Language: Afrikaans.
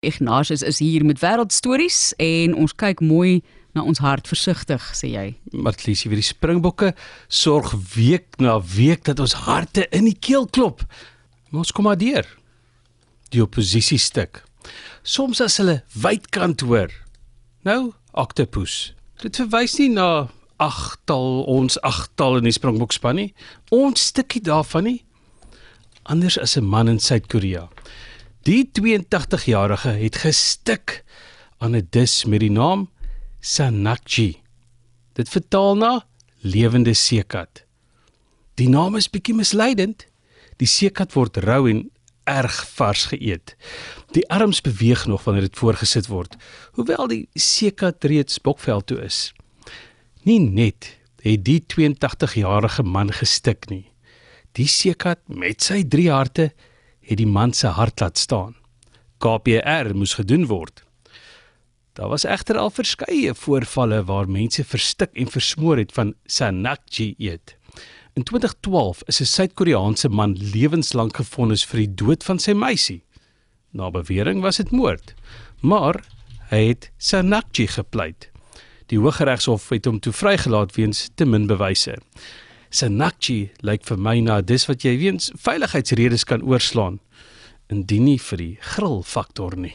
Ignatius is hier met wêreldstories en ons kyk mooi na ons hart versigtig, sê jy. Martlies, vir die Springbokke sorg week na week dat ons harte in die keel klop. Maar ons kom maar deur. Die oppositie stuk. Soms as hulle wydkant hoor. Nou, octopus. Dit verwys nie na agtal ons agtal in die Springbokspan nie. Ons stukkie daarvan nie. Anders as 'n man in Suid-Korea. Die 82-jarige het gestik aan 'n dis met die naam Sanakji. Dit vertaal na lewende seekat. Die naam is bietjie misleidend. Die seekat word rou en erg vars geëet. Die arms beweeg nog wanneer dit voorgesit word, hoewel die seekat reeds bokvel toe is. Nie net het die 82-jarige man gestik nie. Die seekat met sy drie harte het die man se hart laat staan. KPR moes gedoen word. Daar was egter al verskeie voorvalle waar mense verstik en versmoor het van sanakji eet. In 2012 is 'n Suid-Koreaanse man lewenslank gefonnis vir die dood van sy meisie. Na bewering was dit moord, maar hy het sanakji gepleit. Die Hooggeregshof het hom toe vrygelaat weens te min bewyse. Sanakji lyk vir my na dis wat jy weens veiligheidsredes kan oorslaan indien nie vir die grillfaktor nie.